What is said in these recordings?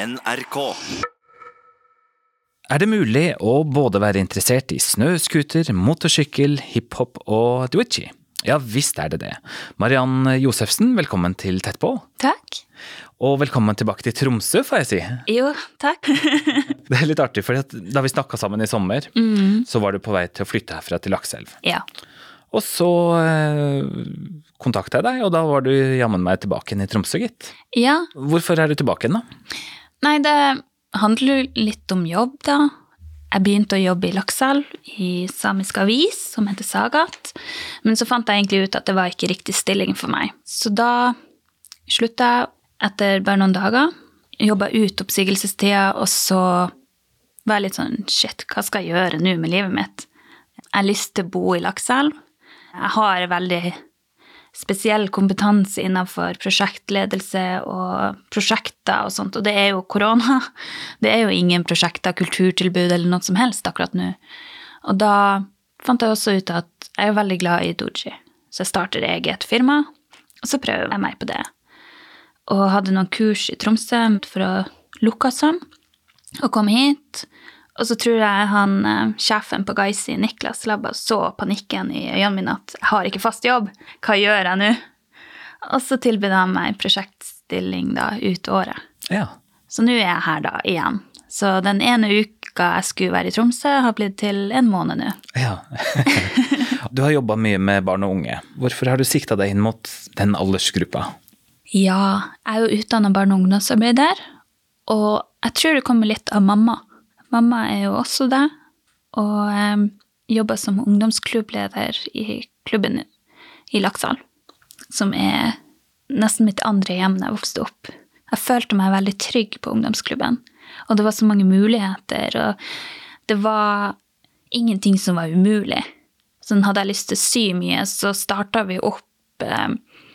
NRK. Er det mulig å både være interessert i snøscooter, motorsykkel, hiphop og Twitchy? Ja visst er det det. Mariann Josefsen, velkommen til Tett på. Takk. Og velkommen tilbake til Tromsø, får jeg si. Jo, takk. Det er litt artig, for da vi snakka sammen i sommer, så var du på vei til å flytte herfra til Lakselv. ja. Og så eh, kontakta jeg deg, og da var du jammen meg tilbake igjen i Tromsø, gitt. Ja. Hvorfor er du tilbake igjen, da? Nei, det handler jo litt om jobb, da. Jeg begynte å jobbe i Lakselv, i samisk avis, som heter Sagat. Men så fant jeg egentlig ut at det var ikke riktig stilling for meg. Så da slutta jeg etter bare noen dager. Jobba ut oppsigelsestida, og så var jeg litt sånn Shit, hva skal jeg gjøre nå med livet mitt? Jeg har lyst til å bo i Lakselv. Jeg har veldig spesiell kompetanse innenfor prosjektledelse og prosjekter og sånt, og det er jo korona. Det er jo ingen prosjekter, kulturtilbud eller noe som helst akkurat nå. Og da fant jeg også ut at jeg er veldig glad i Doji, så jeg starter eget firma, og så prøver jeg meg på det. Og hadde noen kurs i Tromsø for å lukke oss søm, og kom hit. Og så tror jeg han, eh, sjefen på Gaisi, Niklas Labba, så panikken i øynene mine at jeg har ikke fast jobb, hva gjør jeg nå? Og så tilbød han meg prosjektstilling da ut året. Ja. Så nå er jeg her da igjen. Så den ene uka jeg skulle være i Tromsø, har blitt til en måned nå. ja. Du har jobba mye med barn og unge. Hvorfor har du sikta deg inn mot den aldersgruppa? Ja, jeg er jo utdanna barne- og ungdomsarbeider, og jeg tror det kommer litt av mamma. Mamma er jo også det, og um, jobber som ungdomsklubbleder i klubben i Laksedal, som er nesten mitt andre hjem da jeg vokste opp. Jeg følte meg veldig trygg på ungdomsklubben, og det var så mange muligheter, og det var ingenting som var umulig. Sånn hadde jeg lyst til å sy mye, så starta vi opp eh,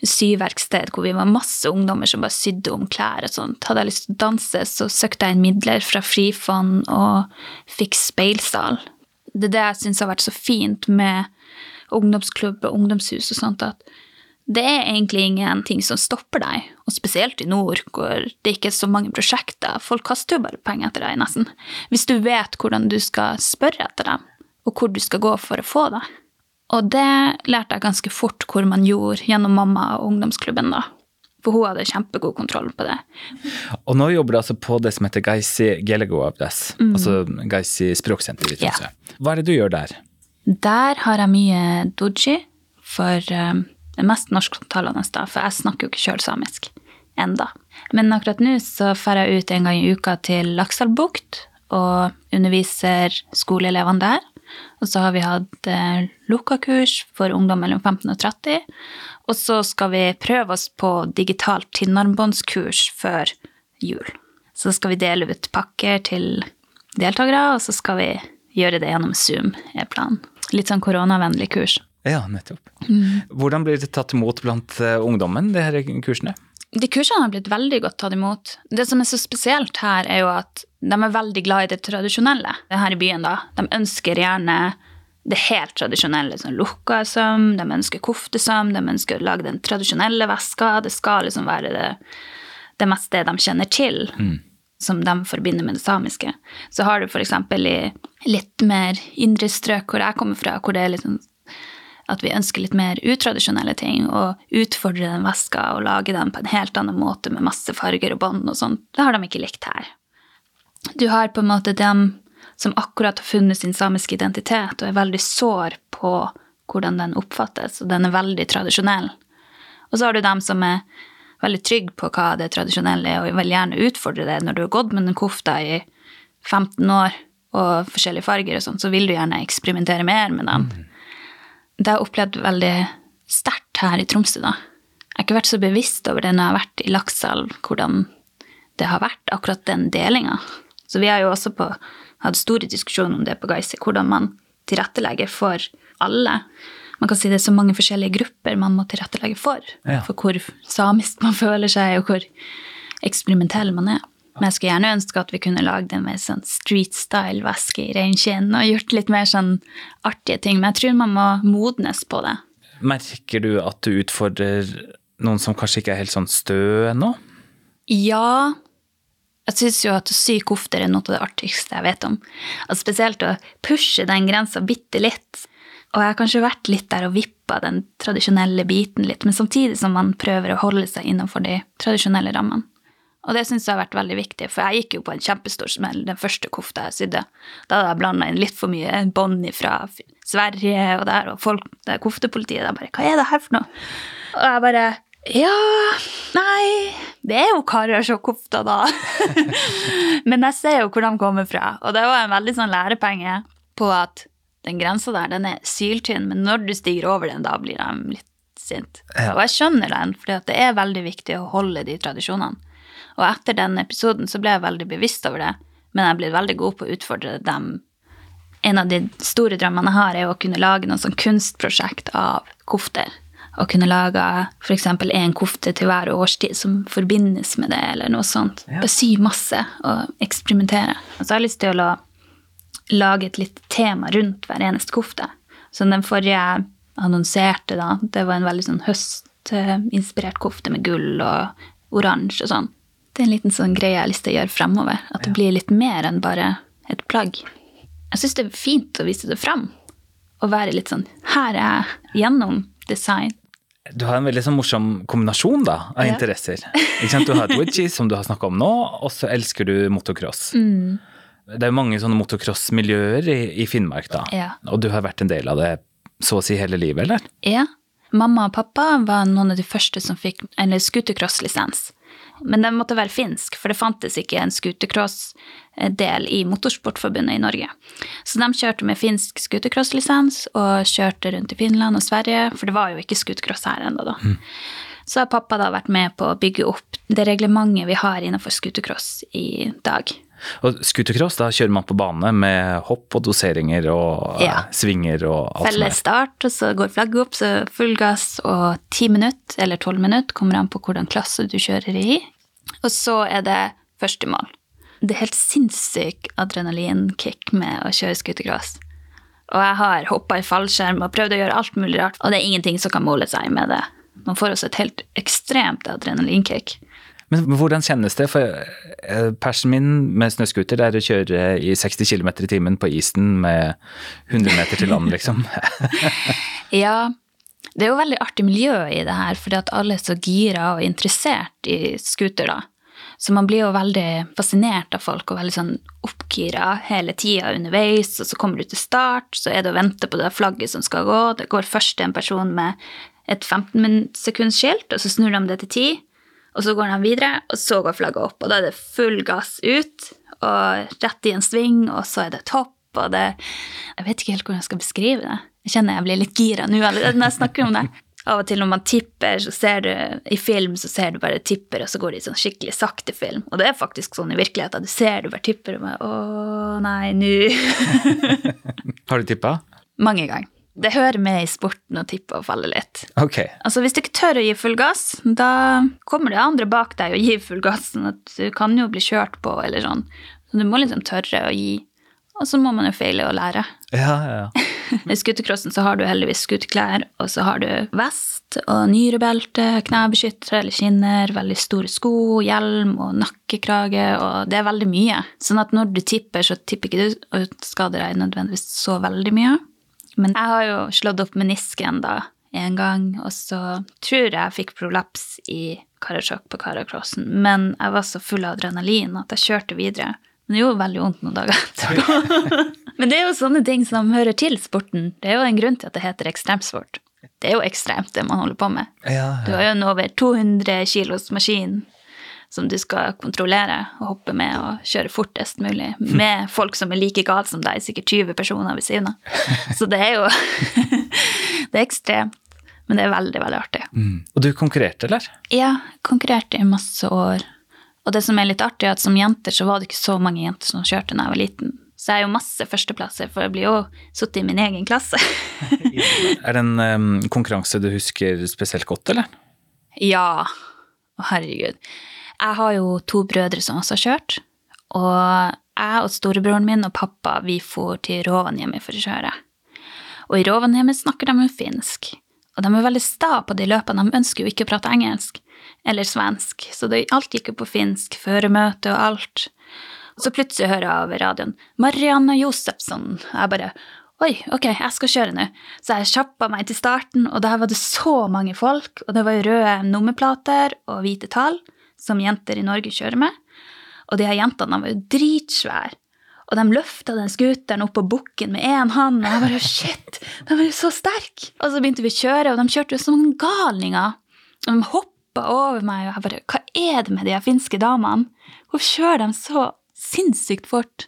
syverksted hvor vi var masse ungdommer som bare sydde om klær og sånt. Hadde jeg lyst til å danse, så søkte jeg inn midler fra Frifond og fikk speilsal. Det er det jeg syns har vært så fint med ungdomsklubb og ungdomshus og sånt, at det er egentlig ingenting som stopper deg, og spesielt i nord, hvor det ikke er så mange prosjekter. Folk kaster jo bare penger etter deg, nesten. Hvis du vet hvordan du skal spørre etter dem, og hvor du skal gå for å få det. Og det lærte jeg ganske fort hvor man gjorde gjennom mamma og ungdomsklubben, da. For hun hadde kjempegod kontroll på det. Og nå jobber du altså på det som heter Geisi Gelego mm. altså Geisi språksenter i Tromsø. Hva er det du gjør der? Der har jeg mye doji for um, det mest norsktalende, da, for jeg snakker jo ikke sjøl samisk enda. Men akkurat nå så drar jeg ut en gang i uka til Lakselvbukt og underviser skoleelevene der. Og så har vi hatt eh, lukka-kurs for ungdom mellom 15 og 30. Og så skal vi prøve oss på digitalt tinnarmbåndskurs før jul. Så skal vi dele ut pakker til deltakere, og så skal vi gjøre det gjennom Zoom, er planen. Litt sånn koronavennlig kurs. Ja, nettopp. Hvordan blir det tatt imot blant eh, ungdommen, de her kursene? De kursene har blitt veldig godt tatt imot. Det som er så spesielt her, er jo at de er veldig glad i det tradisjonelle her i byen. da. De ønsker gjerne det helt tradisjonelle, sånn lukka søm, de ønsker koftesøm, de ønsker å lage den tradisjonelle veska. Det skal liksom være det, det meste de kjenner til, som de forbinder med det samiske. Så har du f.eks. i litt mer indre strøk hvor jeg kommer fra, hvor det er sånn at vi ønsker litt mer utradisjonelle ting, og utfordre den veska og lage den på en helt annen måte med masse farger og bånd og sånn. Det har de ikke likt her. Du har på en måte dem som akkurat har funnet sin samiske identitet og er veldig sår på hvordan den oppfattes, og den er veldig tradisjonell. Og så har du dem som er veldig trygge på hva det tradisjonelle er, og vil gjerne utfordre det. Når du har gått med den kofta i 15 år og forskjellige farger og sånn, så vil du gjerne eksperimentere mer med dem. Det har jeg opplevd veldig sterkt her i Tromsø, da. Jeg har ikke vært så bevisst over det når jeg har vært i Lakselv, hvordan det har vært, akkurat den delinga. Så vi har jo også på, hatt store diskusjoner om det på Geisi, hvordan man tilrettelegger for alle. Man kan si det er så mange forskjellige grupper man må tilrettelegge for. Ja. For hvor samisk man føler seg, og hvor eksperimentell man er. Men jeg skulle gjerne ønske at vi kunne lagd en mer sånn street style-veske i reinskinn og gjort litt mer sånn artige ting. Men jeg tror man må modnes på det. Merker du at du utfordrer noen som kanskje ikke er helt sånn stø ennå? Ja, Jeg syns jo at å sy kofter er noe av det artigste jeg vet om. Og spesielt å pushe den grensa bitte litt. Og jeg har kanskje vært litt der og vippa den tradisjonelle biten litt, men samtidig som man prøver å holde seg innenfor de tradisjonelle rammene. Og det syns jeg har vært veldig viktig, for jeg gikk jo på en kjempestor smell den første kofta jeg sydde. Da hadde jeg blanda inn litt for mye bånd fra Sverige og der, og folk, det koftepolitiet de bare Hva er det her for noe? Og jeg bare ja Nei, det er jo Karasjok-kofta, da. Men jeg ser jo hvor de kommer fra. Og det var en veldig sånn lærepenge på at den grensa der, den er syltynn, men når du stiger over den, da blir de litt sint. Ja. Og jeg skjønner den, for det er veldig viktig å holde de tradisjonene. Og etter den episoden så ble jeg veldig bevisst over det, men jeg blitt veldig god på å utfordre dem. En av de store drømmene jeg har, er å kunne lage noe sånn kunstprosjekt av kofter å kunne lage f.eks. én kofte til hver årstid som forbindes med det, eller noe sånt. Ja. Bare sy masse og eksperimentere. Og så har jeg lyst til å lage et litt tema rundt hver eneste kofte. Som den forrige annonserte, da, det var en veldig sånn høstinspirert kofte med gull og oransje og sånn. Det er en liten sånn greie jeg har lyst til å gjøre fremover. At det blir litt mer enn bare et plagg. Jeg syns det er fint å vise det fram. Og være litt sånn Her er jeg gjennom design du har en veldig sånn morsom kombinasjon da, av ja. interesser. Du har et som du har snakka om nå, og så elsker du motocross. Mm. Det er jo mange sånne motocross-miljøer i, i, Finnmark, da. Ja. Og du har vært en del av det så å si hele livet, eller? Ja. Mamma og pappa var noen av de første som fikk en scootercross-lisens. Men den måtte være finsk, for det fantes ikke en scootercross-del i Motorsportforbundet i Norge. Så de kjørte med finsk scootercross-lisens og kjørte rundt i Finland og Sverige, for det var jo ikke scootercross her ennå, da. Mm. Så har pappa da vært med på å bygge opp det reglementet vi har innenfor scootercross i dag. Og Scootercross, da kjører man på bane med hopp og doseringer og ja. svinger og alt Felles start, og så går flagget opp, så full gass og ti minutter eller tolv minutter, kommer an på hvordan klasse du kjører i. Og så er det første mål. Det er helt sinnssyk adrenalinkick med å kjøre scootercross. Og jeg har hoppa i fallskjerm og prøvd å gjøre alt mulig rart, og det er ingenting som kan måle seg med det. Man får også et helt ekstremt adrenalinkick. Men hvordan kjennes det? For eh, persen min med snøscooter er å kjøre i 60 km i timen på isen med 100 meter til land, liksom. ja, det er jo veldig artig miljø i det her, fordi at alle er så gira og interessert i scooter, da. Så man blir jo veldig fascinert av folk og veldig sånn oppgira hele tida underveis. Og så kommer du til start, så er det å vente på det flagget som skal gå. Det går først en person med et 15 sekunds skilt, og så snur de det til 10 og så går de videre, og så går flagget opp. Og da er det full gass ut, og rett i en sving, og så er det topp, og det Jeg vet ikke helt hvordan jeg skal beskrive det. Jeg kjenner jeg blir litt gira nå allerede når jeg snakker om det. Av og til når man tipper, så ser du i film så ser du bare tipper, og så går det i sånn skikkelig sakte film. Og det er faktisk sånn i virkeligheten. Du ser du bare tipper, og bare Å, nei, nå. Har du tippa? Mange ganger det hører med i sporten å tippe og falle litt. Ok. Altså Hvis du ikke tør å gi full gass, da kommer det andre bak deg og gir full gass. sånn at Du kan jo bli kjørt på, eller sånn. Så du må liksom tørre å gi. Og så må man jo feile og lære. Ja, ja, ja. I scootercrossen så har du heldigvis skuterklær, og så har du vest og nyrebelte, knebeskyttere eller skinner, veldig store sko, hjelm og nakkekrage, og det er veldig mye. Sånn at når du tipper, så tipper ikke du og skader deg nødvendigvis så veldig mye. Men jeg har jo slått opp menisken da en gang, og så tror jeg jeg fikk prolaps i Karasjok på Karakrossen. Men jeg var så full av adrenalin at jeg kjørte videre. Men det gjorde veldig vondt noen dager etterpå. Men det er jo sånne ting som hører til sporten. Det er jo en grunn til at det heter ekstremsport. Det er jo ekstremt, det man holder på med. Ja, ja. Du har jo en over 200 kilos maskin som du skal kontrollere og hoppe med og kjøre fortest mulig. Med folk som er like gale som deg, sikkert 20 personer ved siden av. Så det er jo Det er ekstremt. Men det er veldig, veldig artig. Mm. Og du konkurrerte, eller? Ja, konkurrerte i masse år. Og det som er litt artig, er at som jenter så var det ikke så mange jenter som kjørte da jeg var liten. Så jeg er jo masse førsteplasser, for jeg blir jo sittet i min egen klasse. er det en um, konkurranse du husker spesielt godt, eller? Ja. Å, herregud. Jeg har jo to brødre som også har kjørt. Og jeg og storebroren min og pappa vi for til Rovaniemi for å kjøre. Og i Rovaniemi snakker de jo finsk. Og de er veldig sta på de løpene. De ønsker jo ikke å prate engelsk eller svensk, så det, alt gikk jo på finsk, føremøte og alt. Og så plutselig hører jeg over radioen 'Marianne Josefsson'. Jeg bare Oi, ok, jeg skal kjøre nå. Så jeg kjappa meg til starten, og der var det så mange folk, og det var røde nummerplater og hvite tall, som jenter i Norge kjører med. Og de her jentene var jo dritsvære. Og de løfta den scooteren opp på bukken med én hånd, og jeg bare shit, de var jo så sterke! Og så begynte vi å kjøre, og de kjørte jo som galninger. Og de hoppa over meg, og jeg bare hva er det med de finske damene? Hvorfor kjører de så sinnssykt fort?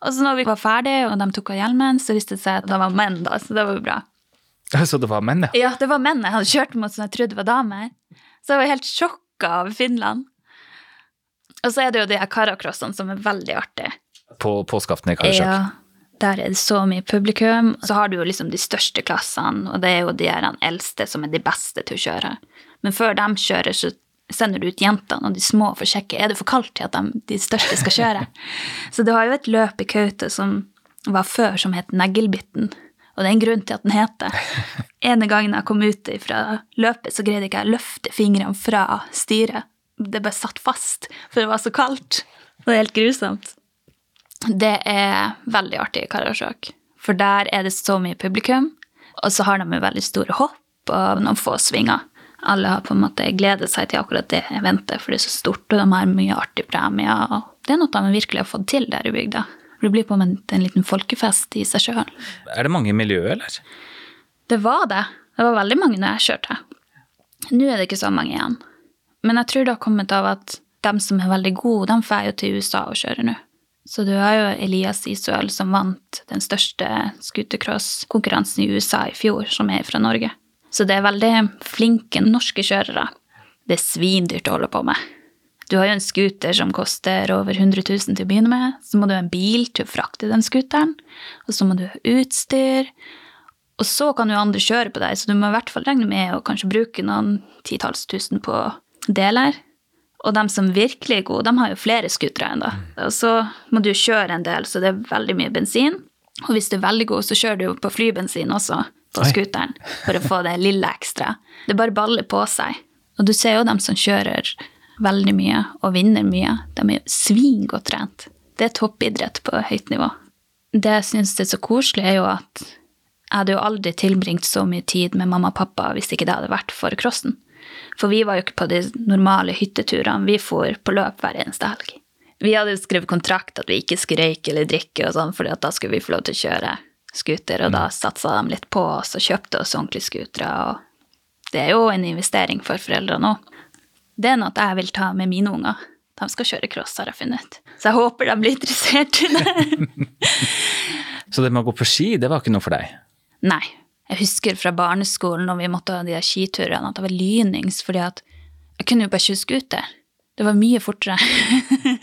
Og så når vi var ferdige, og de tok av hjelmen, så viste det seg at det var menn, da, så det var jo bra. Så det var menn, ja? Ja, det var menn jeg hadde kjørt mot som jeg trodde var damer. Så jeg var helt sjokka av Finland. Og så er det jo de her karacrossene som er veldig artige. På påskeaften i Karasjok? Ja, der er det så mye publikum. Så har du jo liksom de største klassene, og det er jo de her eldste som er de beste til å kjøre. Men før de kjører, så sender du ut jentene, og de små får sjekke er det for kaldt til at de, de største skal kjøre. så du har jo et løp i Kautokeino som var før, som het Neglebitten. Og det er en grunn til at den heter. Ene gangen jeg kom ut fra løpet, så greide ikke jeg å løfte fingrene fra styret. Det bare satt fast, for det var så kaldt. Det er helt grusomt. Det er veldig artig i Karasjok, for der er det så mye publikum. Og så har de jo veldig store hopp og noen få svinger alle har på en måte gledet seg til akkurat det eventet, for det er så stort, og de har mye artige premier. og Det er noe de virkelig har fått til der i bygda. Det blir på en, en liten folkefest i seg sjøl. Er det mange i miljøet, eller? Det var det. Det var veldig mange når jeg kjørte. Nå er det ikke så mange igjen. Men jeg tror det har kommet av at de som er veldig gode, de drar jo til USA og kjører nå. Så du har jo Elias Isøl som vant den største scootercross-konkurransen i USA i fjor, som er fra Norge. Så det er veldig flinke norske kjørere. Det er svindyrt å holde på med. Du har jo en scooter som koster over 100 000 til å begynne med. Så må du ha en bil til å frakte den scooteren. Og så må du ha utstyr. Og så kan jo andre kjøre på deg, så du må i hvert fall regne med å kanskje bruke noen titalls tusen på deler. Og de som virkelig er gode, de har jo flere scootere ennå. Og så må du kjøre en del, så det er veldig mye bensin. Og hvis du er veldig god, så kjører du jo på flybensin også på scooteren for å få det lille ekstra. Det bare baller på seg. Og du ser jo dem som kjører veldig mye og vinner mye. De er svingodt trent. Det er toppidrett på høyt nivå. Det jeg syns er så koselig, er jo at jeg hadde jo aldri tilbringt så mye tid med mamma og pappa hvis ikke det hadde vært for crossen. For vi var jo ikke på de normale hytteturene, vi for på løp hver eneste helg. Vi hadde jo skrevet kontrakt at vi ikke skulle røyke eller drikke, og sånn, fordi da skulle vi få lov til å kjøre scooter, og da mm. satsa de litt på oss og kjøpte oss ordentlige scootere. Og det er jo en investering for foreldrene òg. Det er noe jeg vil ta med mine unger. De skal kjøre cross, har jeg funnet ut. Så jeg håper de blir interessert i det. så det med å gå på ski, det var ikke noe for deg? Nei. Jeg husker fra barneskolen når vi måtte ha de der skiturene, at det var lynings fordi at jeg kunne jo bare kjøre scooter. Det var mye fortere.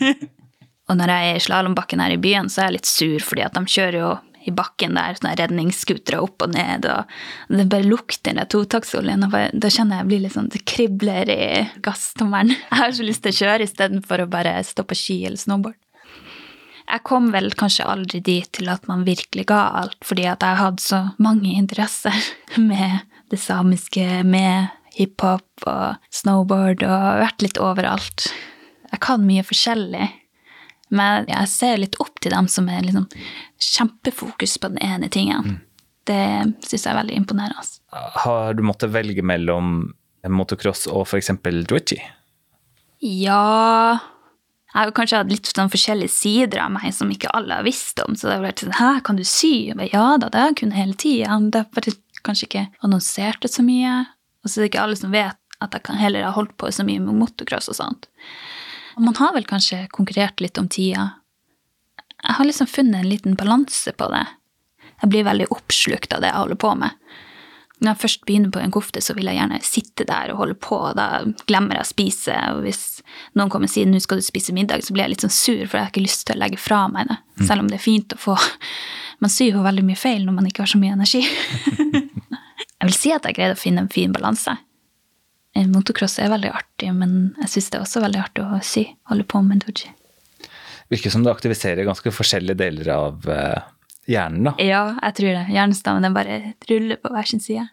og når jeg er i slalåmbakken her i byen, så er jeg litt sur fordi at de kjører jo i bakken der, sånne redningsskutere opp og ned, og det bare lukter den totaktsoljen. Da kjenner jeg blir litt sånn, det kribler i gasstommelen. Jeg har så lyst til å kjøre istedenfor å bare stå på ski eller snowboard. Jeg kom vel kanskje aldri dit til at man virkelig ga alt, fordi at jeg hadde så mange interesser med det samiske, med hiphop og snowboard, og vært litt overalt. Jeg kan mye forskjellig. Men jeg ser litt opp til dem som er liksom kjempefokus på den ene tingen. Mm. Det syns jeg er veldig imponerende. Har du måttet velge mellom motocross og f.eks. Dwitchy? Ja Jeg har kanskje hatt litt sånn forskjellige sider av meg som ikke alle har visst om. Så det har vært sånn Hæ, kan du sy? ja da, det har jeg kunnet hele tida. Det har bare kanskje ikke annonsert det så mye. Og så er det ikke alle som vet at jeg kan heller ha holdt på så mye med motocross og sånt. Og man har vel kanskje konkurrert litt om tida. Jeg har liksom funnet en liten balanse på det. Jeg blir veldig oppslukt av det jeg holder på med. Når jeg først begynner på en kofte, så vil jeg gjerne sitte der og holde på. og Da glemmer jeg å spise. Og hvis noen kommer og sier 'nå skal du spise middag', så blir jeg litt sånn sur, for jeg har ikke lyst til å legge fra meg det. Mm. Selv om det er fint å få Man syr jo veldig mye feil når man ikke har så mye energi. jeg vil si at jeg greide å finne en fin balanse. Motocross er veldig artig, men jeg syns det er også veldig artig å sy. Holde på med doji. Virker som det aktiviserer ganske forskjellige deler av uh, hjernen, da. Ja, jeg tror det. Hjernestammen bare ruller på hver sin side.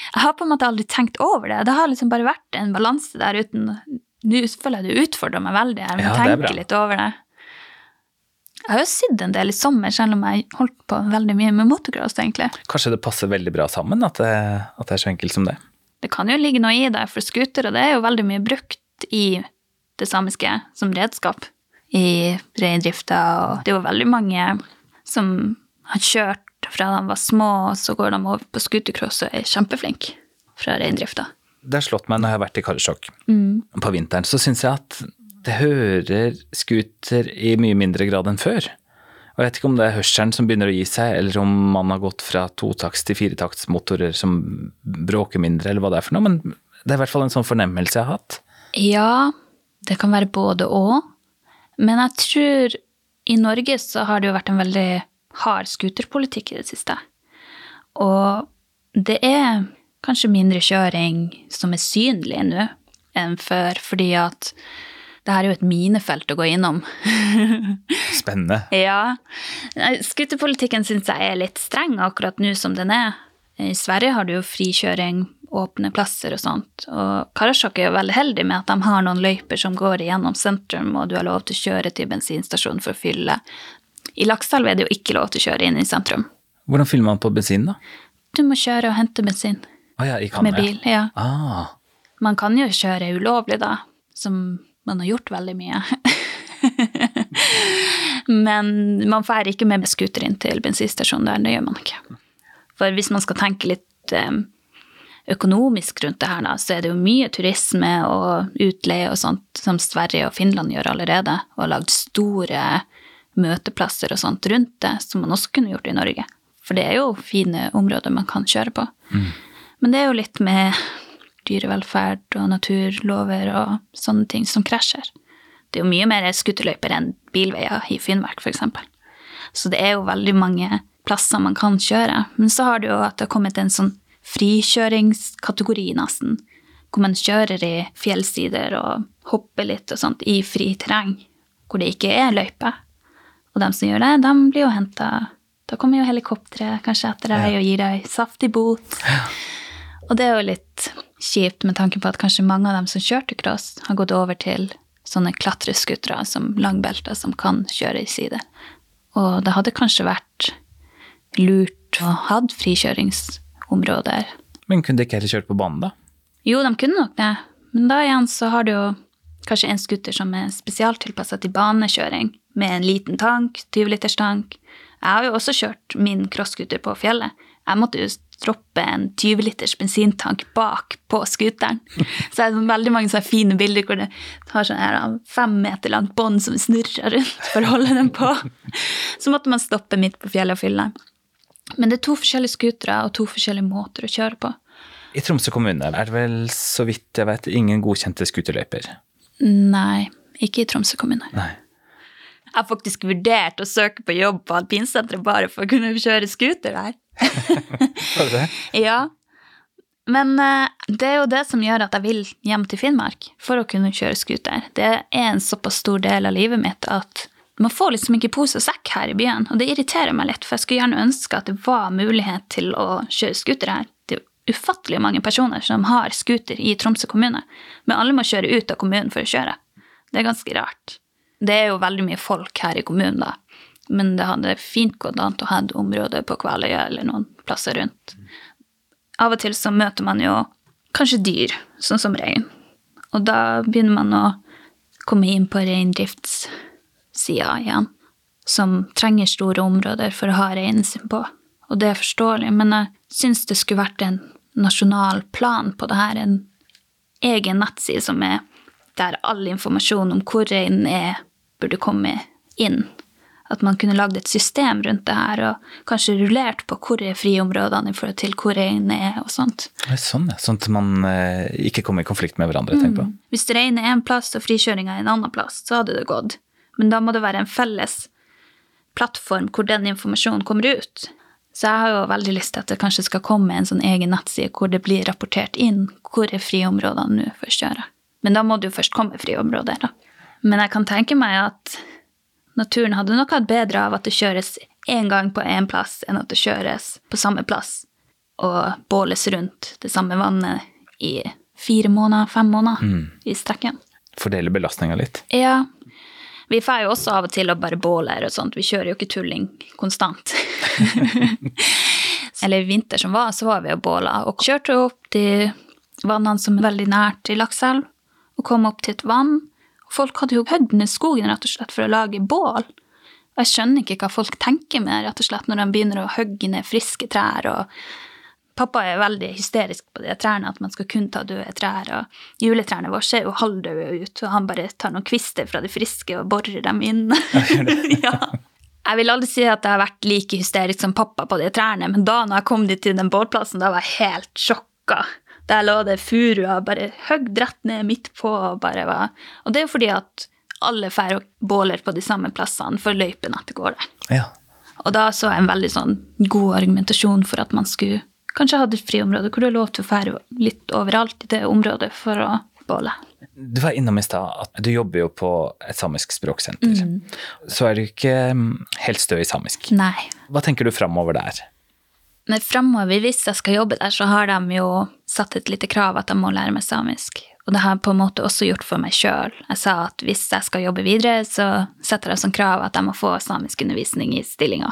Jeg har på en måte aldri tenkt over det. Det har liksom bare vært en balanse der uten Nå føler jeg det utfordrer meg veldig. Jeg må Ja, tenke litt over det. Jeg har jo sydd en del i sommer, selv om jeg holdt på veldig mye med motocross, egentlig. Kanskje det passer veldig bra sammen at det, at det er så enkelt som det. Det kan jo ligge noe i det, for scootere det er jo veldig mye brukt i det samiske som redskap. I reindrifta, og det er jo veldig mange som har kjørt fra de var små, og så går de over på scootercross og er kjempeflinke fra reindrifta. Det har slått meg når jeg har vært i Karasjok på vinteren, så syns jeg at det hører scooter i mye mindre grad enn før. Jeg vet ikke om det er hørselen som begynner å gi seg, eller om man har gått fra totakts til firetaktsmotorer som bråker mindre, eller hva det er for noe, men det er i hvert fall en sånn fornemmelse jeg har hatt. Ja, det kan være både og. Men jeg tror i Norge så har det jo vært en veldig hard scooterpolitikk i det siste. Og det er kanskje mindre kjøring som er synlig nå enn før, fordi at det her er jo et minefelt å gå innom. Spennende. Ja. Skuterpolitikken syns jeg er litt streng akkurat nå som den er. I Sverige har du jo frikjøring, åpne plasser og sånt. Og Karasjok er jo veldig heldig med at de har noen løyper som går igjennom sentrum, og du har lov til å kjøre til bensinstasjonen for å fylle. I Lakselv er det jo ikke lov til å kjøre inn i sentrum. Hvordan fyller man på bensin, da? Du må kjøre og hente bensin Ah, ja, kan, med bil. ja. Ah, Man kan jo kjøre ulovlig, da, som man har gjort veldig mye. Men man drar ikke med scooter inn til bensinstasjonen der, det gjør man ikke. For hvis man skal tenke litt eh, økonomisk rundt det her, da, så er det jo mye turisme og utleie og sånt som Sverige og Finland gjør allerede, og har lagd store møteplasser og sånt rundt det, som man også kunne gjort i Norge. For det er jo fine områder man kan kjøre på. Men det er jo litt med dyrevelferd og naturlover og sånne ting som krasjer. Det er jo mye mer skuterløyper enn bilveier i Finnmark, f.eks. Så det er jo veldig mange plasser man kan kjøre. Men så har det jo at det har kommet en sånn frikjøringskategori, nesten. Hvor man kjører i fjellsider og hopper litt og sånt i fri terreng. Hvor det ikke er løype. Og de som gjør det, de blir jo henta Da kommer jo helikopteret kanskje etter deg og gir deg saftig bot. Og det er jo litt kjipt med tanke på at kanskje mange av dem som kjørte cross, har gått over til sånne klatreskutere som langbelter som kan kjøre i side. Og det hadde kanskje vært lurt å ha frikjøringsområder. men kunne de ikke heller kjørt på banen, da? Jo, de kunne nok det, men da igjen så har du jo kanskje en scooter som er spesialtilpassa til banekjøring, med en liten tank, 20-literstank. Jeg har jo også kjørt min crossscooter på fjellet. Jeg måtte jo droppe en 20-liters bensintank bak på scooteren. Så er det veldig mange sånne fine bilder hvor det har sånn her fem meter langt bånd som snurrer rundt for å holde den på. Så måtte man stoppe midt på fjellet og fylle. Men det er to forskjellige scootere og to forskjellige måter å kjøre på. I Tromsø kommune er det vel, så vidt jeg vet, ingen godkjente scooterløyper. Nei, ikke i Tromsø kommune. Nei. Jeg har faktisk vurdert å søke på jobb på alpinsenteret bare for å kunne kjøre scooter der. Var det det? Ja. Men eh, det er jo det som gjør at jeg vil hjem til Finnmark for å kunne kjøre scooter. Det er en såpass stor del av livet mitt at man får liksom ikke pose og sekk her i byen. Og det irriterer meg litt, for jeg skulle gjerne ønske at det var mulighet til å kjøre scooter her. Det er ufattelig mange personer som har scooter i Tromsø kommune, men alle må kjøre ut av kommunen for å kjøre. Det er ganske rart. Det er jo veldig mye folk her i kommunen, da. Men det hadde fint gått an å ha et område på Kvaløya eller noen plasser rundt. Av og til så møter man jo kanskje dyr, sånn som rein. Og da begynner man å komme inn på reindriftssida igjen. Som trenger store områder for å ha reinen sin på. Og det er forståelig, men jeg syns det skulle vært en nasjonal plan på det her. En egen nettside som er der all informasjon om hvor reinen er, burde komme inn. At man kunne lagd et system rundt det her, og kanskje rullert på hvor er friområdene i forhold til hvor reinen er, og sånt. Sånn, ja. Sånn at man eh, ikke kommer i konflikt med hverandre, tenk på. Hvis reinen er en plass og frikjøringa er en annen plass, så hadde det gått. Men da må det være en felles plattform hvor den informasjonen kommer ut. Så jeg har jo veldig lyst til at det kanskje skal komme en sånn egen nettside hvor det blir rapportert inn hvor er friområdene nå for å kjøre. Men da må det jo først komme friområder, da. Men jeg kan tenke meg at naturen hadde nok hatt bedre av at det kjøres én gang på én plass, enn at det kjøres på samme plass og båles rundt det samme vannet i fire måneder, fem måneder Mm. i strekken. Fordele belastninga litt. Ja. Vi får jo også av og til å bare båle her og sånt. Vi kjører jo ikke tulling konstant. Eller i vinter som var, så var vi og båla. Og kjørte opp de vannene som er veldig nært i Lakselv, og kom opp til et vann. Folk hadde jo hødd ned skogen rett og slett for å lage bål. Og jeg skjønner ikke hva folk tenker med rett og slett når de begynner å hogge ned friske trær. og Pappa er veldig hysterisk på de trærne, at man skal kun ta døde trær. Og juletrærne våre ser jo halvdøde ut, og han bare tar noen kvister fra de friske og borer dem inn. ja. Jeg vil aldri si at jeg har vært like hysterisk som pappa på de trærne, men da når jeg kom dit til den bålplassen, da var jeg helt sjokka. Der lå det furua bare høgd rett ned midt på. Og bare var... Og det er jo fordi at alle får og båler på de samme plassene, for løypene at det går der. Ja. Og da så jeg en veldig sånn god argumentasjon for at man skulle kanskje ha et friområde hvor du har lov til å fære litt overalt i det området for å båle. Du var innom i stad at du jobber jo på et samisk språksenter. Så er du ikke mm, helt stø i samisk. Nei. Hva tenker du framover der? Men fremover, hvis jeg skal jobbe der, så har de jo satt et lite krav at jeg må lære meg samisk. Og det har jeg på en måte også gjort for meg sjøl. Jeg sa at hvis jeg skal jobbe videre, så setter jeg som krav at jeg må få samiskundervisning i stillinga.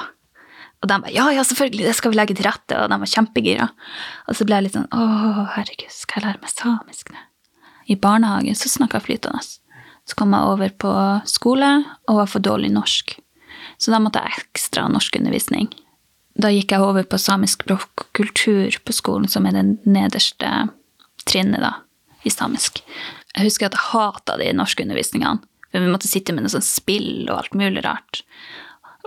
Og de bare ja, ja, selvfølgelig, det skal vi legge til rette. Og de var kjempegira. Og så ble jeg litt sånn å, herregud, skal jeg lære meg samisk nå? I barnehagen så snakka jeg flytende. Så kom jeg over på skole og var for dårlig norsk. Så da måtte jeg ha ekstra norskundervisning. Da gikk jeg over på samisk språk og kultur på skolen, som er det nederste trinnet da, i samisk. Jeg husker at jeg hata de norskundervisningene. For vi måtte sitte med noe sånt spill og alt mulig rart.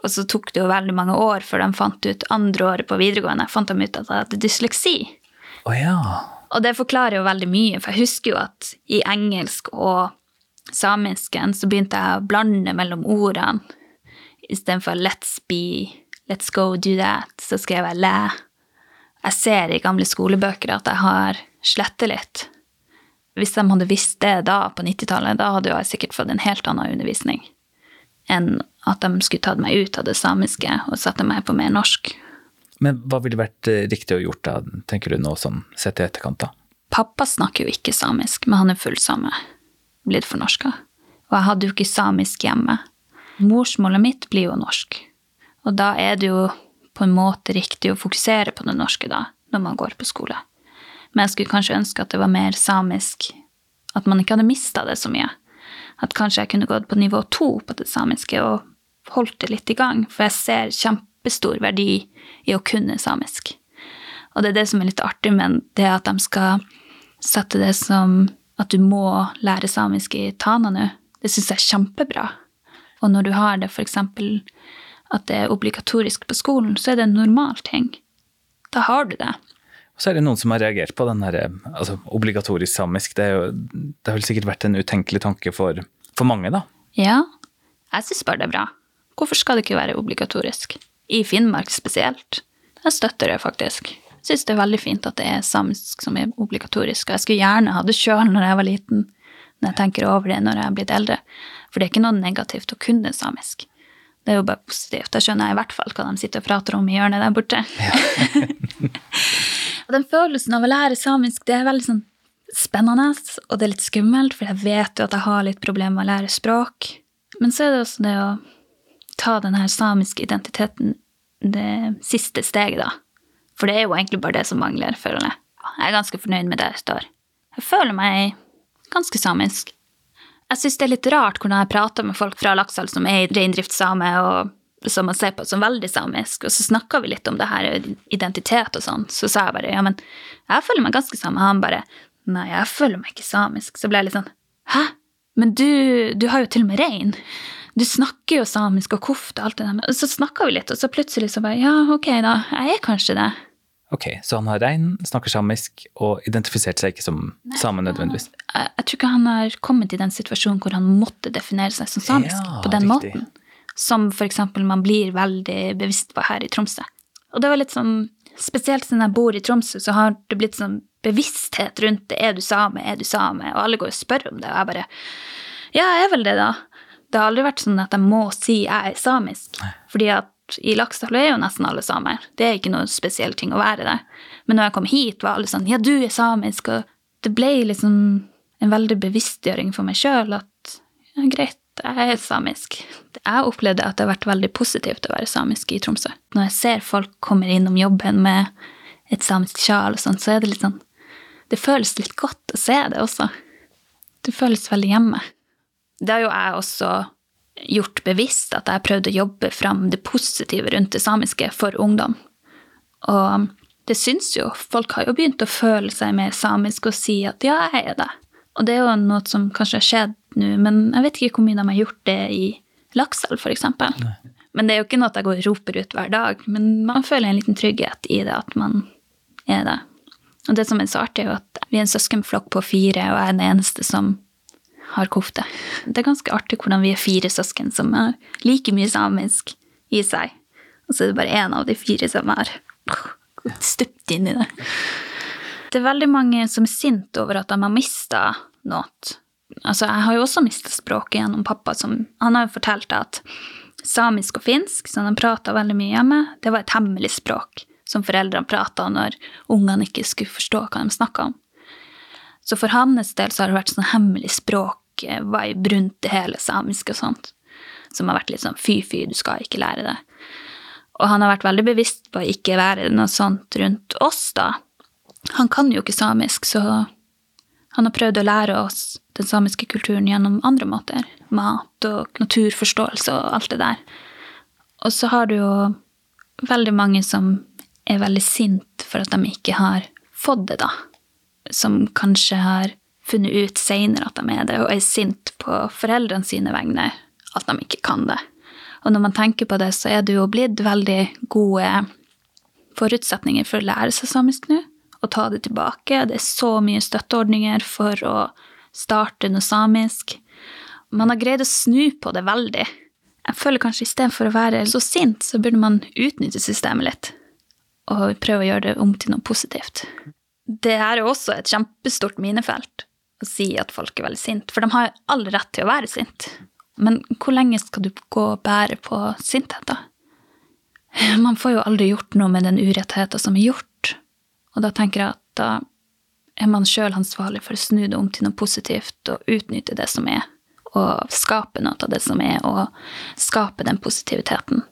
Og så tok det jo veldig mange år før de fant ut andre året på videregående fant de ut at jeg hadde dysleksi. Oh, ja. Og det forklarer jo veldig mye, for jeg husker jo at i engelsk og samisken så begynte jeg å blande mellom ordene. Istedenfor let's be, let's go do that, så skrev jeg læ. Jeg ser i gamle skolebøker at jeg har slettet litt. Hvis de hadde visst det da, på 90-tallet, da hadde jeg sikkert fått en helt annen undervisning enn at de skulle tatt meg ut av det samiske og satte meg på mer norsk. Men hva ville vært eh, riktig å gjort da, tenker du nå, sånn sett i etterkant, da? Pappa snakker jo ikke samisk, men han er fullsame. Blitt fornorska. Og jeg hadde jo ikke samisk hjemme. Morsmålet mitt blir jo norsk. Og da er det jo på en måte riktig å fokusere på det norske da, når man går på skole. Men jeg skulle kanskje ønske at det var mer samisk, at man ikke hadde mista det så mye. At kanskje jeg kunne gått på nivå to på det samiske og holdt det litt i gang, for jeg ser kjempestor verdi i å kunne samisk. Og det er det som er litt artig men det at de skal sette det som at du må lære samisk i Tana nå. Det syns jeg er kjempebra. Og når du har det f.eks. at det er obligatorisk på skolen, så er det en normal ting. Da har du det. Og så er det noen som har reagert på den her, altså obligatorisk samisk. Det, jo, det har vel sikkert vært en utenkelig tanke for, for mange, da. Ja, jeg syns bare det er bra. Hvorfor skal det ikke være obligatorisk? I Finnmark spesielt. Jeg støtter det faktisk. Jeg syns det er veldig fint at det er samisk som er obligatorisk. Og jeg skulle gjerne ha det sjøl når jeg var liten, når jeg tenker over det når jeg er blitt eldre. For det er ikke noe negativt å kunne samisk. Det er jo bare positivt. Da skjønner jeg i hvert fall hva de sitter og prater om i hjørnet der borte. og den følelsen av å lære samisk, det er veldig sånn spennende, og det er litt skummelt, for jeg vet jo at jeg har litt problemer med å lære språk. Men så er det også det å ta den her samiske identiteten det siste steget, da. For det er jo egentlig bare det som mangler, føler jeg. Jeg er ganske fornøyd med det jeg står. Jeg føler meg ganske samisk. Jeg syns det er litt rart hvordan jeg prater med folk fra Lakselv som er reindriftssame, og som man ser på som veldig samisk, og så snakka vi litt om det her identitet og sånn. Så sa jeg bare ja, men jeg føler meg ganske same. Han bare nei, jeg føler meg ikke samisk. Så ble jeg litt sånn hæ? Men du, du har jo til og med rein. Du snakker jo samisk og kofte og alt det der. Så snakka vi litt, og så plutselig så bare ja, ok, da. Jeg er kanskje det. Ok, så han har rein, snakker samisk og identifiserte seg ikke som same nødvendigvis. Jeg, jeg tror ikke han har kommet i den situasjonen hvor han måtte definere seg som samisk Ja, på den riktig. måten. Som eksempel man blir veldig bevisst på her i Tromsø. Og det var litt sånn, spesielt siden jeg bor i Tromsø, så har det blitt sånn bevissthet rundt det. Er du same, er du same? Og alle går og spør om det, og jeg bare Ja, jeg er vel det, da. Det har aldri vært sånn at jeg må si jeg er samisk. Fordi at i Laksdal er jo nesten alle samer. Det er ikke noe spesiell ting å være der. Men når jeg kom hit, var alle sånn Ja, du er samisk. Og det ble liksom en veldig bevisstgjøring for meg sjøl at ja, greit, jeg er samisk. Jeg opplevde at det har vært veldig positivt å være samisk i Tromsø. Når jeg ser folk kommer innom jobben med et samisk sjal og sånn, så er det litt sånn Det føles litt godt å se det også. Det føles veldig hjemme. Det har jo jeg også gjort bevisst at jeg prøvde å jobbe fram det positive rundt det samiske for ungdom. Og det syns jo. Folk har jo begynt å føle seg mer samisk og si at ja, jeg er det. Og det er jo noe som kanskje har skjedd nå, men jeg vet ikke hvor mye de har gjort det i Lakselv, f.eks. Men det er jo ikke noe at jeg går og roper ut hver dag. Men man føler en liten trygghet i det at man er det. Og det som er så artig, er jo at vi er en søskenflokk på fire, og jeg er den eneste som har kofte. Det er ganske artig hvordan vi er fire søsken som har like mye samisk i seg. Og så er det bare én av de fire som har stupt inn i det. Det er veldig mange som er sinte over at de har mista noe. Altså, jeg har jo også mista språket gjennom pappa. Som, han har jo fortalt at samisk og finsk, som de prata veldig mye hjemme, det var et hemmelig språk som foreldrene prata når ungene ikke skulle forstå hva de snakka om. Så for hans del så har det vært sånn hemmelig språk vibe rundt det hele samiske og sånt. Som har vært litt sånn fy-fy, du skal ikke lære det. Og han har vært veldig bevisst på å ikke være noe sånt rundt oss, da. Han kan jo ikke samisk, så han har prøvd å lære oss den samiske kulturen gjennom andre måter. Mat og naturforståelse og alt det der. Og så har du jo veldig mange som er veldig sint for at de ikke har fått det, da. Som kanskje har funnet ut seinere at de er det, og er sint på foreldrene sine vegne at de ikke kan det. Og når man tenker på det, så er det jo blitt veldig gode forutsetninger for å lære seg samisk nå, og ta det tilbake. Det er så mye støtteordninger for å starte noe samisk. Man har greid å snu på det veldig. Jeg føler kanskje istedenfor å være så sint, så burde man utnytte systemet litt. Og prøve å gjøre det om til noe positivt. Det her er også et kjempestort minefelt å si at folk er veldig sinte, for de har all rett til å være sint. Men hvor lenge skal du gå og bære på sinthet? Man får jo aldri gjort noe med den urettheten som er gjort. Og da tenker jeg at da er man sjøl ansvarlig for å snu det om til noe positivt og utnytte det som er, og skape noe av det som er, og skape den positiviteten.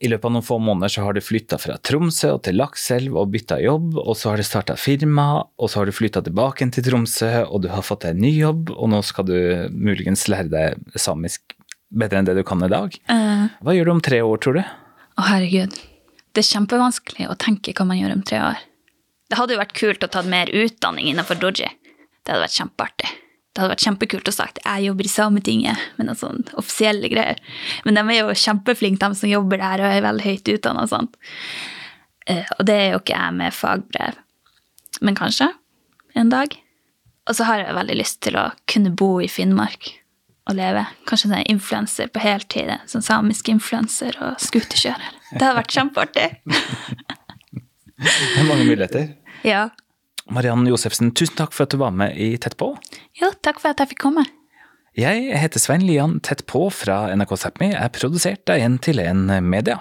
I løpet av noen få måneder så har du flytta fra Tromsø til Lakselv og bytta jobb, og så har du starta firma, og så har du flytta tilbake til Tromsø, og du har fått deg en ny jobb, og nå skal du muligens lære deg samisk bedre enn det du kan i dag. Uh, hva gjør du om tre år, tror du? Å, herregud. Det er kjempevanskelig å tenke hva man gjør om tre år. Det hadde jo vært kult å ta mer utdanning innenfor doji. Det hadde vært kjempeartig. Det hadde vært kjempekult å sagt jeg jobber i Sametinget med noen sånne offisielle greier. Men de er jo kjempeflinke, de som jobber der og er veldig høyt utdanna og sånt. Eh, og det er jo ikke jeg med fagbrev. Men kanskje en dag. Og så har jeg veldig lyst til å kunne bo i Finnmark og leve. Kanskje sånn influenser på heltid. Sånn samisk influenser og scooterkjører. Det hadde vært kjempeartig. det er mange muligheter. Ja. Mariann Josefsen, tusen takk for at du var med i Tett på. Jo, takk for at jeg fikk komme. Jeg heter Svein Lian Tett på fra NRK Sápmi, er produsert av En til en Media.